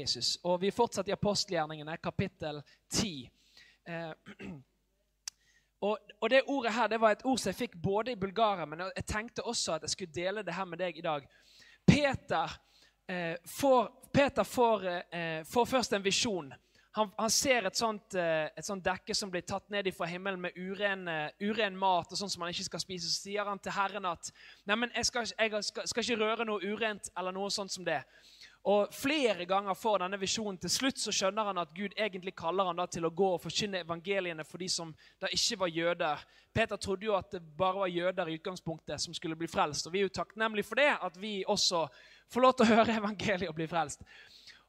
Jesus. Og vi fortsetter i apostelgjerningene, kapittel 10. Eh, og, og, det ordet her det var et ord som jeg fikk både i Bulgaria, men jeg tenkte også at jeg skulle dele det her med deg i dag. Peter, eh, får, Peter får, eh, får, først en visjon. Han, han ser et sånt, eh, et sånt, dekke som blir tatt ned fra himmelen med uren, uh, uren, mat og sånn som han ikke skal spise. Så sier han til Herren at Nei, men jeg skal, jeg skal, skal ikke røre noe urent eller noe sånt som det. Og Flere ganger får denne visjonen. Til slutt så skjønner han at Gud egentlig kaller han da til å gå og forkynne evangeliene for de som da ikke var jøder. Peter trodde jo at det bare var jøder i utgangspunktet som skulle bli frelst. Og Vi er jo takknemlige for det, at vi også får lov til å høre evangeliet og bli frelst.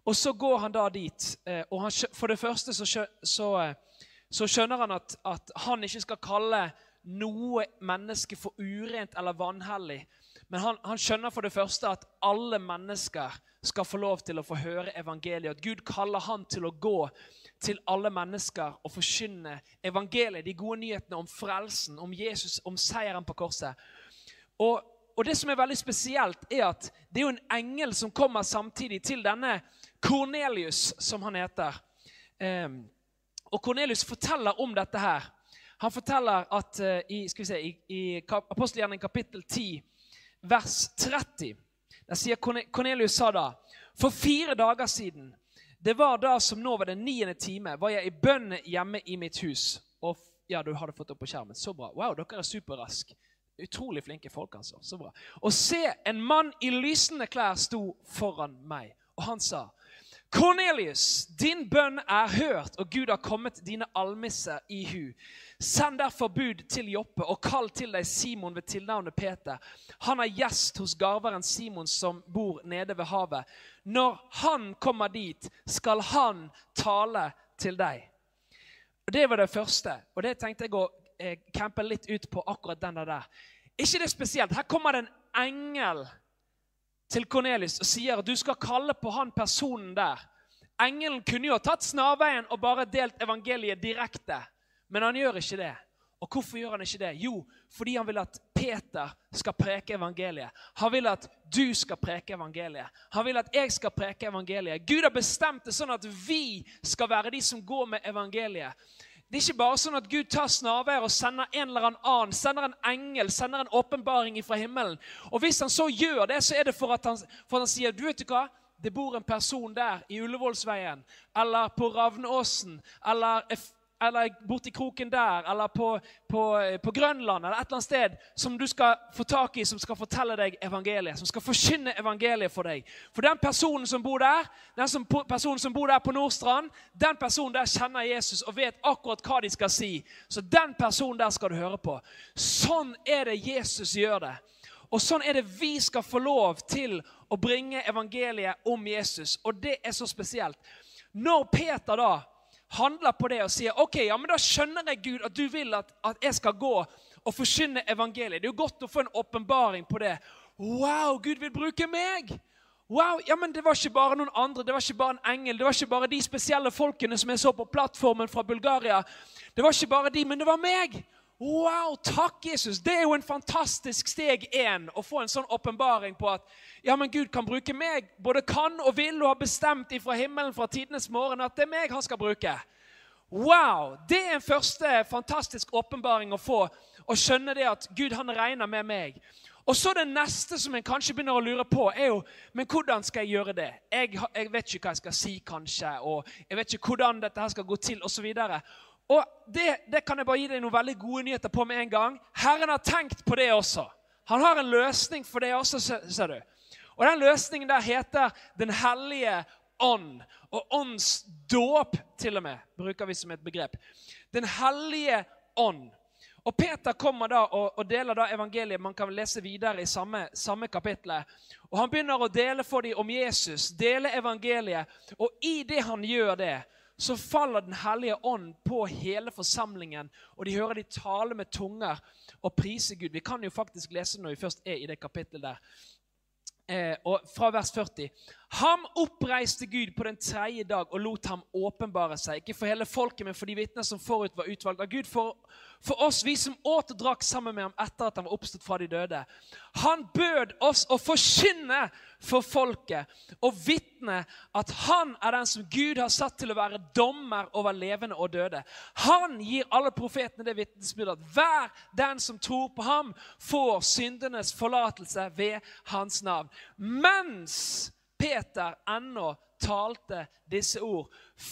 Og Så går han da dit. Eh, og han, For det første så, så, eh, så skjønner han at, at han ikke skal kalle noe menneske for urent eller vanhellig. Men han, han, skjønner for det første at alle mennesker skal få lov til å få høre evangeliet. At Gud kaller han til å gå til alle mennesker og forkynne evangeliet, de gode nyhetene om frelsen, om Jesus, om seieren på korset. Og, og det som er veldig spesielt, er at det er jo en engel som kommer samtidig til denne Kornelius, som han heter. Um, og Kornelius forteller om dette her. Han forteller at uh, i, skal vi se, i, i apostelgjerningen kapittel 10 vers 30. Der sier Kornelius sa da For fire dager siden, det var da som nå var den niende time, var jeg i bønn hjemme i mitt hus. Og ja, du hadde fått opp på skjermen. Så bra. Wow, dere er superraske. Utrolig flinke folk, altså. Så bra. Og se, en mann i lysende klær sto foran meg. Og han sa, Kornelius, din bønn er hørt, og Gud har kommet dine almisser i hu. Send derfor bud til Joppe og kall til deg Simon ved tilnavnet Peter. Han er gjest hos garveren Simon som bor nede ved havet. Når han kommer dit, skal han tale til deg. Det var det første, og det tenkte jeg å eh, campe litt ut på akkurat den der. Ikke det spesielt. Her kommer det en engel til Kornelis og sier at du skal kalle på han personen der. Engelen kunne jo ha tatt snarveien og bare delt evangeliet direkte. Men han gjør ikke det. Og hvorfor gjør han ikke det? Jo, fordi han vil at Peter skal preke evangeliet. Han vil at du skal preke evangeliet. Han vil at jeg skal preke evangeliet. Gud har bestemt det sånn at vi skal være de som går med evangeliet. Det er ikke bare sånn at Gud tar snarveier og sender en eller annen, sender en engel, sender en åpenbaring fra himmelen. Og Hvis han så gjør det, så er det for at han, for at han sier du vet du hva, det bor en person der i Ullevålsveien eller på Ravnåsen eller eller borti kroken der, eller på, på, på, Grønland eller et eller annet sted som du skal få tak i, som skal fortelle deg evangeliet, som skal forkynne evangeliet for deg. For den personen som bor der, den som, personen som bor der på Nordstrand, den personen der kjenner Jesus og vet akkurat hva de skal si. Så den personen der skal du høre på. Sånn er det Jesus gjør det. Og sånn er det vi skal få lov til å bringe evangeliet om Jesus. Og det er så spesielt. Når Peter da handler på det og sier ok, ja, men da skjønner jeg Gud at du vil at, at jeg skal gå og forkynne evangeliet. Det er jo godt å få en åpenbaring på det. Wow, Gud vil bruke meg! Wow, ja, men Det var ikke bare noen andre, det var ikke bare en engel, det var ikke bare de spesielle folkene som jeg så på plattformen fra Bulgaria. Det var ikke bare de, men det var meg! Wow, takk, Jesus! Det er jo en fantastisk steg én å få en sånn åpenbaring på at ja, men Gud kan bruke meg. Både kan og vil og har bestemt ifra himmelen fra tidenes morgen at det er meg han skal bruke. Wow! Det er en første fantastisk åpenbaring å få. Å skjønne det at Gud han regner med meg. Og så Det neste som en kanskje begynner å lure på, er jo men hvordan skal jeg gjøre det. Jeg, jeg vet ikke hva jeg skal si, kanskje, og jeg vet ikke hvordan dette her skal gå til, osv. Og det, det, kan jeg bare gi deg noen veldig gode nyheter på med en gang. Herren har tenkt på det også. Han har en løsning for det også, ser du. Og Den løsningen der heter Den hellige ånd. Og åndsdåp, til og med, bruker vi som et begrep. Den hellige ånd. Og Peter kommer da og, og, deler da evangeliet. Man kan lese videre i samme, samme kapittel. Og Han begynner å dele for dem om Jesus, dele evangeliet. Og i det han gjør det, så faller Den hellige ånd på hele forsamlingen, og de hører de tale med tunger og prise Gud. Vi kan jo faktisk lese når vi først er i det kapittelet der. Eh, og Fra vers 40. Ham oppreiste Gud på den tredje dag og lot ham åpenbare seg. Ikke for hele folket, men for de vitner som forut var utvalgt av Gud. For, for oss, vi som åt og drakk sammen med ham etter at han var oppstått fra de døde. Han bød oss å forkynne for folket og vitne at han er den som Gud har satt til å være dommer over levende og døde. Han gir alle profetene det vitnesbyrdet at hver den som tror på ham, får syndenes forlatelse ved hans navn. Mens Peter ennå talte disse ord,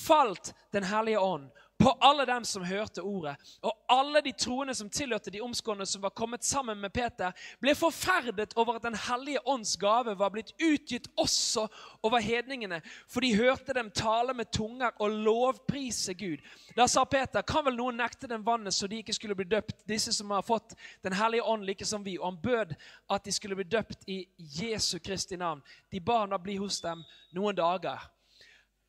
falt Den hellige ånd på alle dem som hørte ordet. Og alle de troende som tilhørte de omskårne som var kommet sammen med Peter, ble forferdet over at Den hellige ånds gave var blitt utgitt også over hedningene, for de hørte dem tale med tunger og lovprise Gud. Da sa Peter, kan vel noen nekte dem vannet så de ikke skulle bli døpt, disse som har fått Den hellige ånd like som vi? Og han bød at de skulle bli døpt i Jesu Kristi navn. De ba han da bli hos dem noen dager.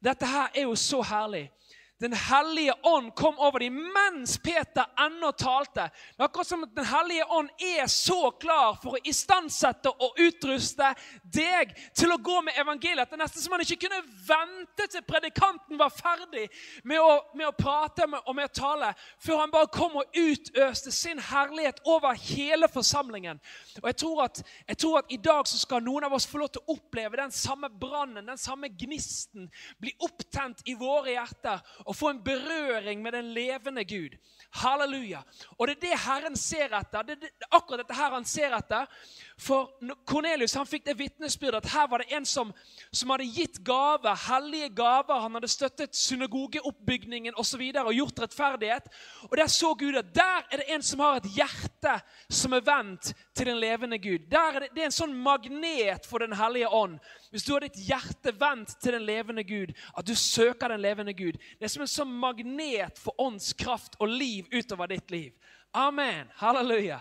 Dette her er jo så herlig. Den hellige ånd kom over dem mens Peter ennå talte. Det er akkurat som at Den hellige ånd er så klar for å istandsette og utruste deg til å gå med evangeliet. Det er nesten som han ikke kunne vente til predikanten var ferdig med å, med å prate og med å tale, før han bare kom og utøste sin herlighet over hele forsamlingen. Og jeg tror, at, jeg tror at i dag så skal noen av oss få lov til å oppleve den samme brannen, den samme gnisten, bli opptent i våre hjerter og få en berøring med den levende Gud. Halleluja. Og det er det Herren ser etter. Det er akkurat dette her han ser etter. For Kornelius han fikk det vitnesbyrdet at her var det en som, som hadde gitt gaver, hellige gaver. Han hadde støttet synagogeoppbygningen. Og, så videre, og gjort rettferdighet. Og der så Gud at der er det en som har et hjerte som er vendt til den levende Gud. Er det, det er en sånn magnet for Den hellige ånd. Hvis du har ditt hjerte vendt til den levende Gud, at du søker den levende Gud. Det er som en sånn magnet for åndskraft og liv utover ditt liv. Amen. Halleluja.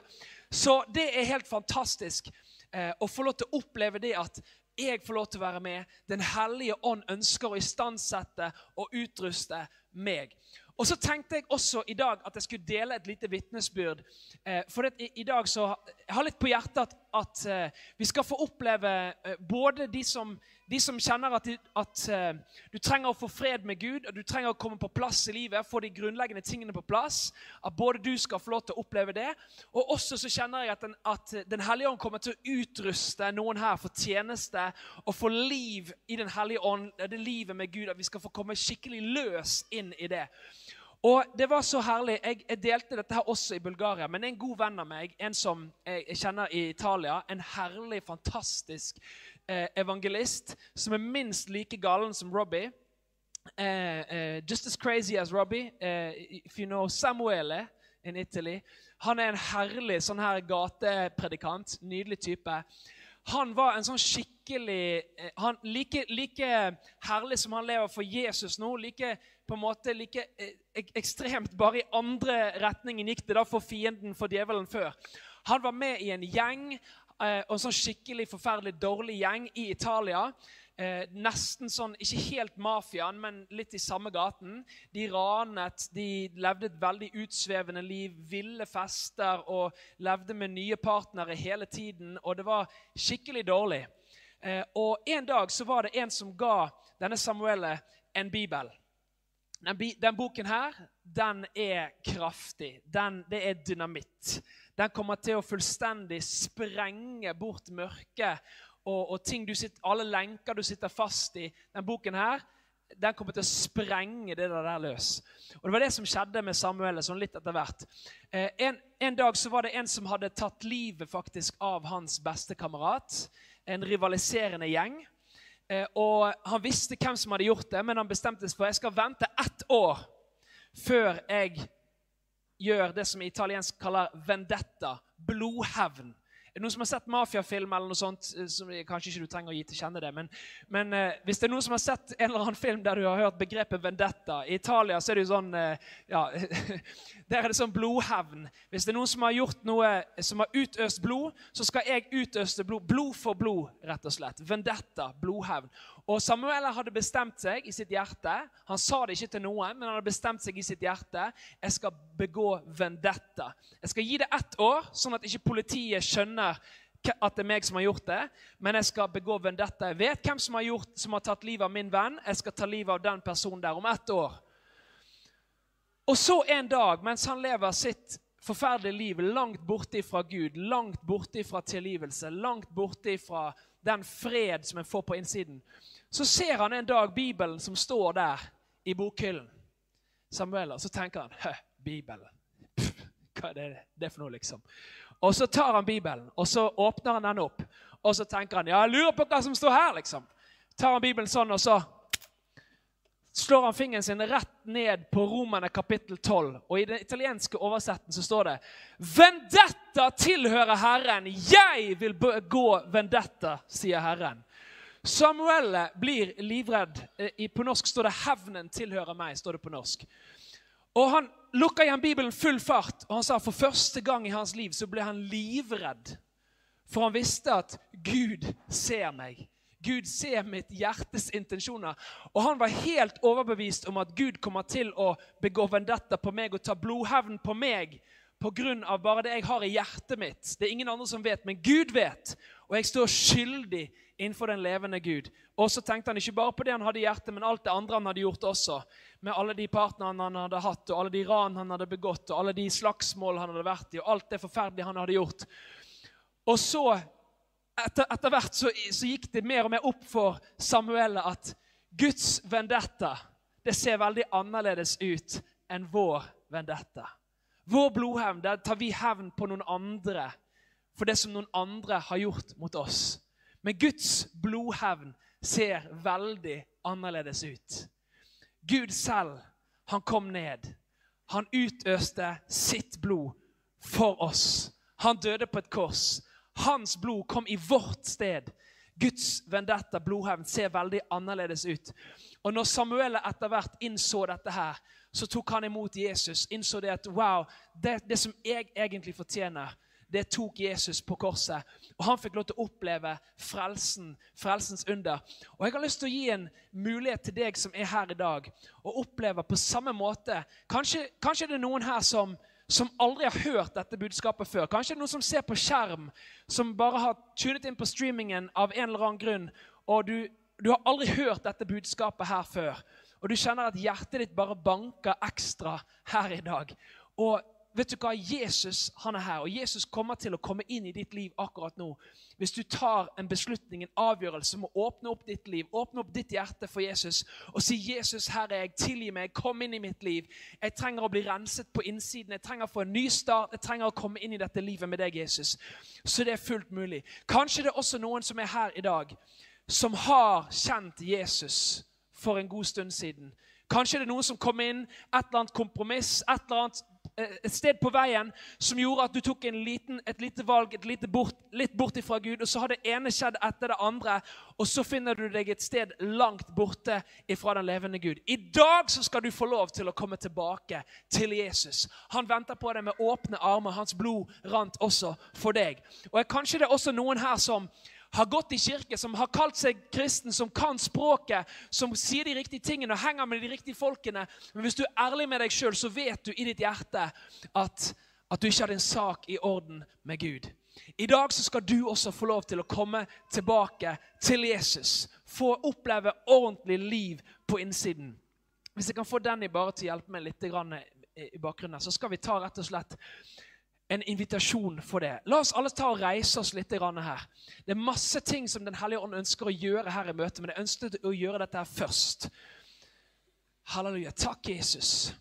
Så det er helt fantastisk eh, å få lov til å oppleve det at jeg får lov til å være med. Den hellige ånd ønsker å istandsette og utruste meg. Og så tenkte jeg også i dag at jeg skulle dele et lite vitnesbyrd. Eh, for i, i, dag så jeg har litt på hjertet at, at eh, vi skal få oppleve eh, både de som, de som kjenner at, at uh, du trenger å få fred med Gud, og du trenger å komme på plass i livet, få de grunnleggende tingene på plass. At både du skal få lov til å oppleve det, og også så kjenner jeg at Den, at den hellige ånd kommer til å utruste noen her for tjeneste og for liv i Den hellige ånd, det livet med Gud, at vi skal få komme skikkelig løs inn i det. Og det var så herlig. Jeg, jeg, delte dette her også i Bulgaria. Men en god venn av meg, en som jeg, kjenner i Italia, en herlig, fantastisk eh, evangelist som er minst like galen som Robbie. Eh, eh, just as crazy as Robbie. Eh, if you know Samuele in Italy. Han er en herlig sånn her gatepredikant. Nydelig type. Han var en sånn skikkelig eh, han, like, like herlig som han lever for Jesus nå, like på en måte like eh, ekstremt bare i andre retningen gikk det da for fienden, for djevelen, før. Han var med i en gjeng, eh, en sånn skikkelig forferdelig dårlig gjeng i Italia. Eh, nesten sånn, Ikke helt mafiaen, men litt i samme gaten. De ranet, de levde et veldig utsvevende liv, ville fester og levde med nye partnere hele tiden. Og det var skikkelig dårlig. og En dag så var det en som ga denne Samuele en bibel. Den, den, boken her, den er kraftig. Den, det er dynamitt. Den kommer til å fullstendig sprenge bort mørket og, og ting du sitter, alle lenker du sitter fast i. Den boken her, den kommer til å sprenge det der løs. Og Det var det som skjedde med Samuel sånn litt etter hvert. Eh, en, en, dag så var det en som hadde tatt livet faktisk av hans bestekamerat. En rivaliserende gjeng. Eh, og Han visste hvem som hadde gjort det, men han bestemte seg for jeg skal vente ett år før jeg gjør det som italiensk kaller vendetta, blodhevn. Er det noen som har sett mafiafilm eller noe sånt? Eh, som, kanskje ikke du trenger å gi til kjenne det, men, men eh, hvis det er noen som har sett en eller annen film der du har hørt begrepet vendetta I Italia så er det jo sånn eh, ja, Der er det sånn blodhevn. Hvis det er noen som har gjort noe som har utøst blod, så skal jeg utøste blod. Blod for blod, rett og slett. Vendetta, blodhevn. Og Samuel hadde bestemt seg i sitt hjerte Han sa det ikke til noen, men han hadde bestemt seg i sitt hjerte jeg skal begå vendetta. Jeg skal gi det ett år, sånn at ikke politiet skjønner at det er meg som har gjort det, men jeg skal begå vendetta. Jeg vet hvem som har, gjort, som har tatt livet av min venn. Jeg skal ta livet av den personen der om ett år. Og så en dag, mens han lever sitt forferdelige liv langt borte fra Gud, langt borte fra tilgivelse, langt borte fra den fred som en får på innsiden, så ser han en dag Bibelen som står der i bokhyllen. Samuel, og så tenker han Hø, Bibelen. Pff, hva er det, det for noe, liksom? Og så tar han Bibelen, og så åpner han den opp. Og så tenker han ja, jeg lurer på hva som står her, liksom. Tar han Bibelen sånn, og så slår han fingeren sin rett ned på Romerne kapittel 12. Og i den italienske oversetten så står det Vendetta tilhører Herren. Jeg vil gå vendetta, sier Herren. Samuelle blir livredd. På norsk står det 'Hevnen tilhører meg'. står det på norsk. Og Han lukka igjen Bibelen full fart, og han sa for første gang i hans liv så ble han livredd. For han visste at Gud ser meg. Gud ser mitt hjertes intensjoner. Og han var helt overbevist om at Gud kommer til å begå vendetta på meg og ta blodhevn på meg pga. bare det jeg har i hjertet mitt. Det er ingen andre som vet, men Gud vet. Og jeg står skyldig innenfor den levende Gud. Og så tenkte han ikke bare på det han hadde i hjertet, men alt det andre han hadde gjort også. Med alle de partnerne han hadde hatt, og alle de ran han hadde begått, og alle de slagsmål han hadde vært i, og alt det forferdelige han hadde gjort. Og så, etter, etter hvert, så, så, gikk det mer og mer opp for Samuel at Guds vendetta det ser veldig annerledes ut enn vår vendetta. Vår blodhevn, der tar vi hevn på noen andre for det som noen andre har gjort mot oss. Men Guds blodhevn ser veldig annerledes ut. Gud selv, han kom ned. Han utøste sitt blod for oss. Han døde på et kors. Hans blod kom i vårt sted. Guds vendetta, blodhevn, ser veldig annerledes ut. Og når Samuel etter hvert innså dette her, så tok han imot Jesus. Innså det at wow, det, det som jeg egentlig fortjener, det tok Jesus på korset. Og han fikk lov til å oppleve frelsen, frelsens under. Og jeg har lyst til å gi en mulighet til deg som er her i dag, å oppleve på samme måte Kanskje, kanskje det er noen her som, som aldri har hørt dette budskapet før. Kanskje noen som ser på skjerm, som bare har tunet inn på streamingen av en eller annen grunn, og du, du har aldri hørt dette budskapet her før. Og du kjenner at hjertet ditt bare banker ekstra her i dag. Og vet du hva? Jesus han er her, og Jesus kommer til å komme inn i ditt liv akkurat nå. Hvis du tar en beslutning, en avgjørelse om å åpne opp ditt liv, åpne opp ditt hjerte for Jesus og si 'Jesus, her er jeg. Tilgi meg. Kom inn i mitt liv.' Jeg trenger å bli renset på innsiden. Jeg trenger å få en ny start. Jeg trenger å komme inn i dette livet med deg, Jesus. Så det er fullt mulig. Kanskje det er også noen som er her i dag, som har kjent Jesus for en god stund siden. Kanskje det er noen som kom inn, et eller annet kompromiss, et eller annet et sted på veien som gjorde at du tok liten, et lite valg et lite bort, litt bort ifra Gud, og så har det ene skjedd etter det andre, og så finner du deg et sted langt borte ifra den levende Gud. I dag så skal du få lov til å komme tilbake til Jesus. Han venter på deg med åpne armer. Hans blod rant også for deg. Og Kanskje det er også noen her som har gått i kirke, som har kalt seg kristen, som kan språket, som sier de riktige tingene og henger med de riktige folkene. Men hvis du er ærlig med deg sjøl, så vet du i ditt hjerte at, at du ikke har din sak i orden med Gud. I dag så skal du også få lov til å komme tilbake til Jesus. Få oppleve ordentlig liv på innsiden. Hvis jeg kan få Danny bare til å hjelpe meg litt i bakgrunnen, så skal vi ta rett og slett en invitasjon for det. La oss alle ta og reise oss litt her. Det er masse ting som Den hellige ånd ønsker å gjøre her i møtet, men jeg ønsket å gjøre dette her først. Halleluja. Takk, Jesus.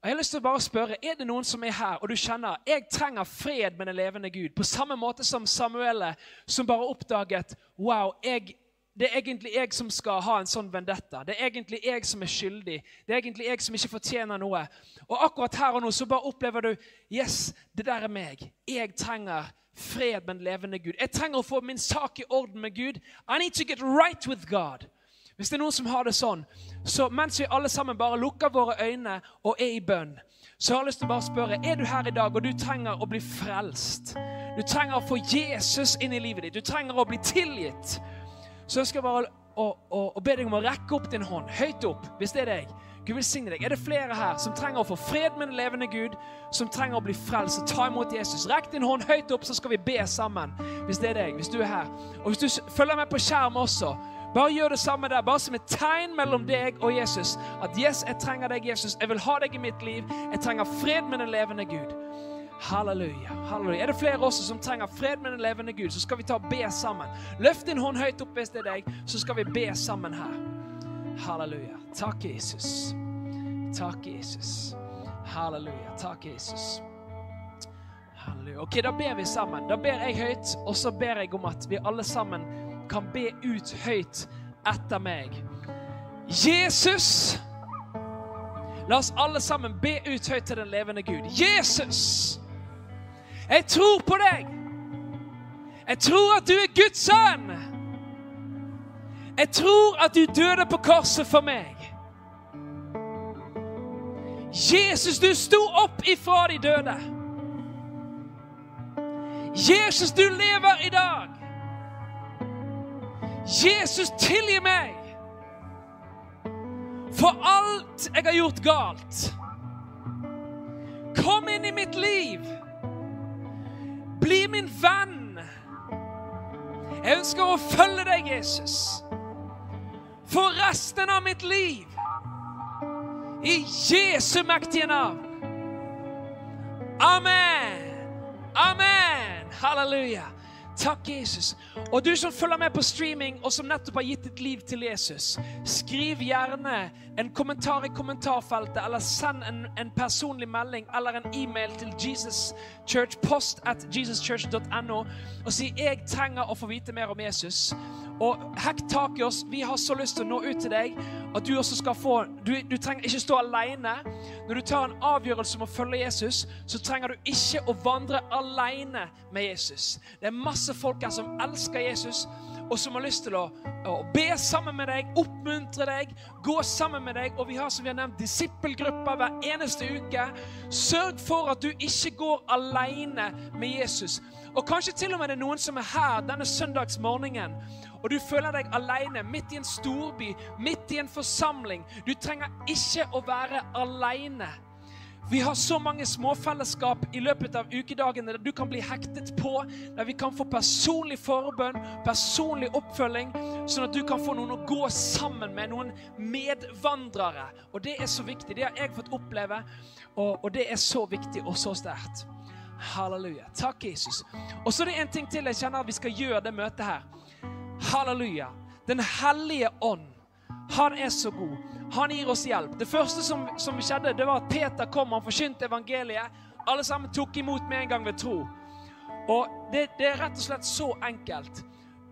Og jeg har lyst til å bare spørre, Er det noen som er her, og du kjenner jeg trenger fred med den levende Gud? På samme måte som Samuel, som bare oppdaget wow, jeg det er egentlig jeg som skal ha en sånn vendetta. Det er egentlig jeg som er skyldig. Det er egentlig jeg som ikke fortjener noe. Og akkurat her og nå så bare opplever du yes, det der er meg. Jeg trenger fred med den levende Gud. Jeg trenger å få min sak i orden med Gud. I need to get right with God. Hvis det er noen som har det sånn, så mens vi alle sammen bare lukker våre øyne og er i bønn, så har jeg lyst til å bare spørre er du her i dag og du trenger å bli frelst. Du trenger å få Jesus inn i livet ditt. Du trenger å bli tilgitt så jeg skal bare å, å, å, be deg om å rekke opp din hånd høyt opp, hvis det er deg. Gud velsigne deg. Er det flere her som trenger å få fred med den levende Gud, som trenger å bli frelst ta imot Jesus? Rekk din hånd høyt opp, så skal vi be sammen. Hvis det er deg, hvis du er her. Og hvis du følger med på skjerm også, bare gjør det samme der. Bare som et tegn mellom deg og Jesus. At yes, jeg trenger deg, Jesus. Jeg vil ha deg i mitt liv. Jeg trenger fred med den levende Gud. Halleluja. halleluja. Er det flere også som trenger fred med den levende Gud, så skal vi ta og be sammen. Løft din hånd høyt opp hvis det er deg, så skal vi be sammen her. Halleluja. Takk, Jesus. Takk, Jesus. Halleluja. Takk, Jesus. Halleluja. Ok, Da ber vi sammen. Da ber jeg høyt, og så ber jeg om at vi alle sammen kan be ut høyt etter meg. Jesus! La oss alle sammen be ut høyt til den levende Gud. Jesus! Jeg tror på deg. Jeg tror at du er Guds sønn. Jeg tror at du døde på korset for meg. Jesus, du sto opp ifra de døde. Jesus, du lever i dag. Jesus, tilgi meg for alt jeg har gjort galt. Kom inn i mitt liv. Min venn. Jeg ønsker å følge deg, Jesus, for resten av mitt liv. I Jesu mektige navn. Amen. Amen. Halleluja. Takk, Jesus. Og du som følger med på streaming, og som nettopp har gitt ditt liv til Jesus, skriv gjerne en kommentar i kommentarfeltet, eller send en, en personlig melding eller en e-mail til jesuschurchpost post at jesuschurch.no og si 'Jeg trenger å få vite mer om Jesus'. Og hekk tak i oss. Vi har så lyst til å nå ut til deg at du også skal få Du, du trenger ikke stå alene. Når du tar en avgjørelse om å følge Jesus, så trenger du ikke å vandre alene med Jesus. Det er masse folk her som elsker Jesus, og som har lyst til å, å be sammen med deg, oppmuntre deg, gå sammen med deg. Og vi har som vi har nevnt, disippelgrupper hver eneste uke. Sørg for at du ikke går alene med Jesus. Og kanskje til og med det er noen som er her denne søndagsmorgenen og du føler deg alene midt i en storby, midt i en forsamling. Du trenger ikke å være alene. Vi har så mange småfellesskap i løpet av ukedagene der du kan bli hektet på, der vi kan få personlig forbønn, personlig oppfølging, sånn at du kan få noen å gå sammen med, noen medvandrere. Og det er så viktig. Det har jeg fått oppleve, og, og det er så viktig og så sterkt. Halleluja. Takk, Jesus. Og så er det en ting til jeg kjenner at vi skal gjøre det møtet her. Halleluja. Den hellige ånd. Han er så god. Han gir oss hjelp. Det første som, som skjedde, det var at Peter kom Han forkynte evangeliet. Alle sammen tok imot med en gang ved tro. Og det, det er rett og slett så enkelt.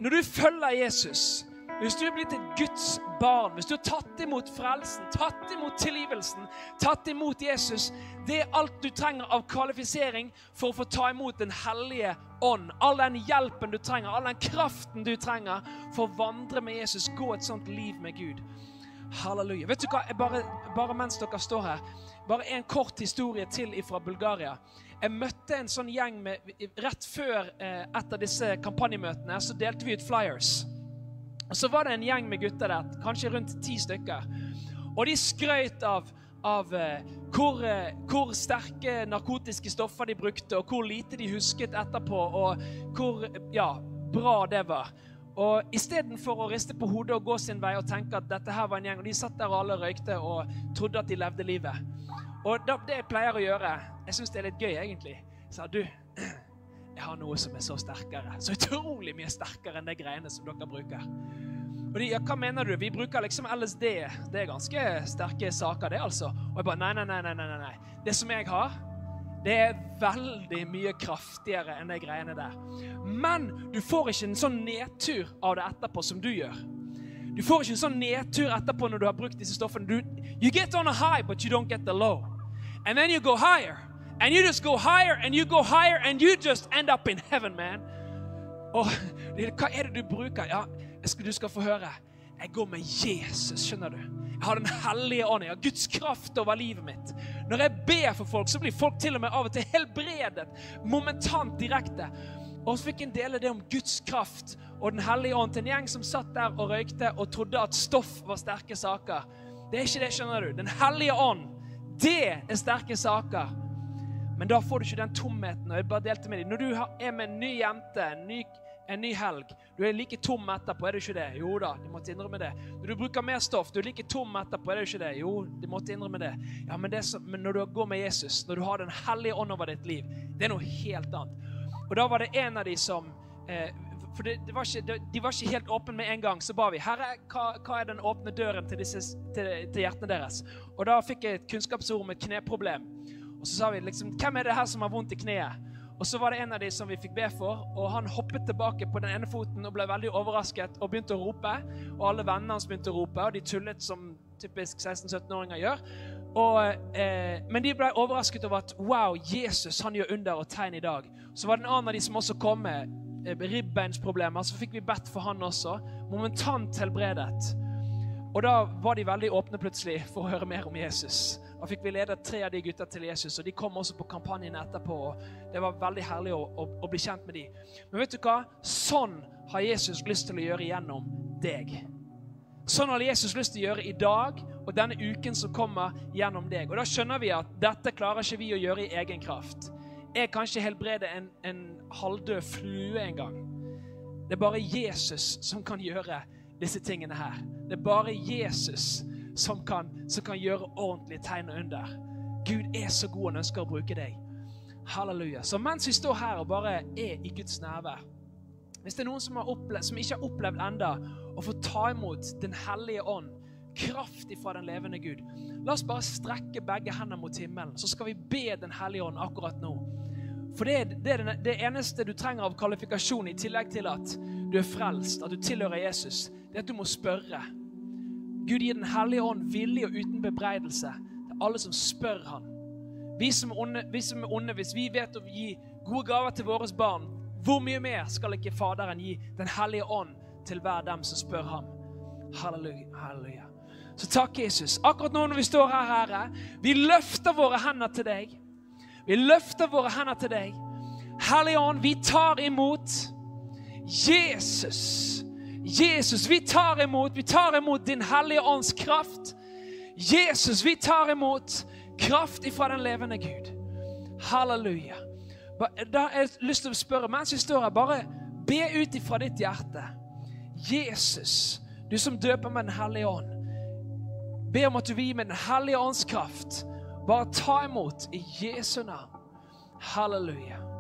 Når du følger Jesus, hvis du er blitt et Guds barn, hvis du har tatt imot frelsen, tatt imot tilgivelsen, tatt imot Jesus Det er alt du trenger av kvalifisering for å få ta imot Den hellige ånd. All den hjelpen du trenger, all den kraften du trenger for å vandre med Jesus, gå et sånt liv med Gud. Halleluja. Vet du hva? Bare, bare, mens dere står her, bare en kort historie til fra Bulgaria. Jeg møtte en sånn gjeng med, Rett før eh, et av disse kampanjemøtene så delte vi ut flyers. Og Så var det en gjeng med gutter der, kanskje rundt ti stykker. Og de skrøt av, av uh, hvor, uh, hvor, sterke narkotiske stoffer de brukte, og hvor lite de husket etterpå, og hvor ja, bra det var. Og Istedenfor å riste på hodet og gå sin vei og tenke at dette her var en gjeng, og de satt der og alle røykte og trodde at de levde livet. Og det jeg pleier å gjøre Jeg syns det er litt gøy, egentlig. Sa du, jeg har noe som er så sterkere. Så utrolig mye sterkere enn de greiene som dere bruker. Og de, ja, hva mener du? Vi bruker liksom LSD. Det er ganske sterke saker, det, altså. Og jeg bare nei, nei, nei, nei, nei. nei. Det som jeg har, det er veldig mye kraftigere enn de greiene der. Men du får ikke en sånn nedtur av det etterpå som du gjør. Du får ikke en sånn nedtur etterpå når du har brukt disse stoffene. Du, you get on a high, but you don't get the low. And then you go higher. And you just go higher and you go higher and you just end up in heaven, man. Og hva er det du bruker? Ja, du skal få høre. Jeg går med Jesus, skjønner du. Jeg har Den hellige ånd. Jeg har Guds kraft over livet mitt. Når jeg ber for folk, så blir folk til og med av og til helbredet. Momentant direkte. Og så fikk en dele det om Guds kraft og Den hellige ånd til en gjeng som satt der og røykte og trodde at stoff var sterke saker. Det er ikke det, skjønner du. Den hellige ånd, det er sterke saker. Men da får du ikke den tomheten. og jeg bare delte med deg. Når du er med en ny jente, en ny, en ny helg Du er like tom etterpå, er du ikke det? Jo da, de måtte innrømme det. Når du bruker mer stoff, du er like tom etterpå, er du ikke det? Jo, de måtte innrømme det. Ja, Men, det som, men når du går med Jesus, når du har Den hellige ånd over ditt liv, det er noe helt annet. Og da var det en av de som eh, For det, det var ikke, de var ikke helt åpne med en gang. Så ba vi Herre, hva, hva er den åpne døren til, disse, til, til hjertene deres? Og da fikk jeg et kunnskapsord om et kneproblem. Og så sa vi liksom Hvem er det her som har vondt i kneet? Og så var det en av de som vi fikk be for, og han hoppet tilbake på den ene foten og ble veldig overrasket og begynte å rope. Og alle vennene hans begynte å rope, og de tullet som typisk 16-17-åringer gjør. Og, eh, men de ble overrasket over at wow, Jesus han gjør under og tegn i dag. Så var det en annen av de som også kom med eh, ribbeinsproblemer. Så fikk vi bedt for han også. Momentant helbredet. Og da var de veldig åpne plutselig for å høre mer om Jesus. Da fikk vi ledet tre av de gutta til Jesus, og de kom også på kampanjen etterpå. og Det var veldig herlig å, å, å bli kjent med dem. Men vet du hva? Sånn har Jesus lyst til å gjøre gjennom deg. Sånn har Jesus lyst til å gjøre i dag og denne uken som kommer gjennom deg. Og Da skjønner vi at dette klarer ikke vi å gjøre i egen kraft. Jeg kan ikke helbrede en, en halvdød flue engang. Det er bare Jesus som kan gjøre disse tingene her. Det er bare Jesus som kan, som kan gjøre ordentlige tegn under. Gud er så god han ønsker å bruke deg. Halleluja. Så mens vi står her og bare er i Guds nærvær Hvis det er noen som, opplevd, som ikke har opplevd enda å få ta imot Den hellige ånd, kraft ifra den levende Gud, la oss bare strekke begge hender mot himmelen, så skal vi be Den hellige ånd akkurat nå. For det, det er det eneste du trenger av kvalifikasjon, i tillegg til at du er frelst, at du tilhører Jesus, det er at du må spørre. Gud gir Den hellige ånd villig og uten bebreidelse til alle som spør Han. Vi som, onde, vi som er onde, hvis vi vet å gi gode gaver til våre barn, hvor mye mer skal ikke Faderen gi Den hellige ånd til hver dem som spør ham? Halleluja. halleluja. Så takk, Jesus. Akkurat nå når vi står her, Herre, vi løfter våre hender til deg. Vi løfter våre hender til deg. Hellige Ånd, vi tar imot Jesus. Jesus, vi tar imot, vi tar imot din hellige ånds kraft. Jesus, vi tar imot kraft ifra den levende Gud. Halleluja. Da har jeg lyst til å spørre, mens vi står her, bare be ut ifra ditt hjerte. Jesus, du som døper med Den hellige ånd. Be om at du vil gi med Den hellige ånds kraft. Bare ta imot i Jesu navn. Halleluja.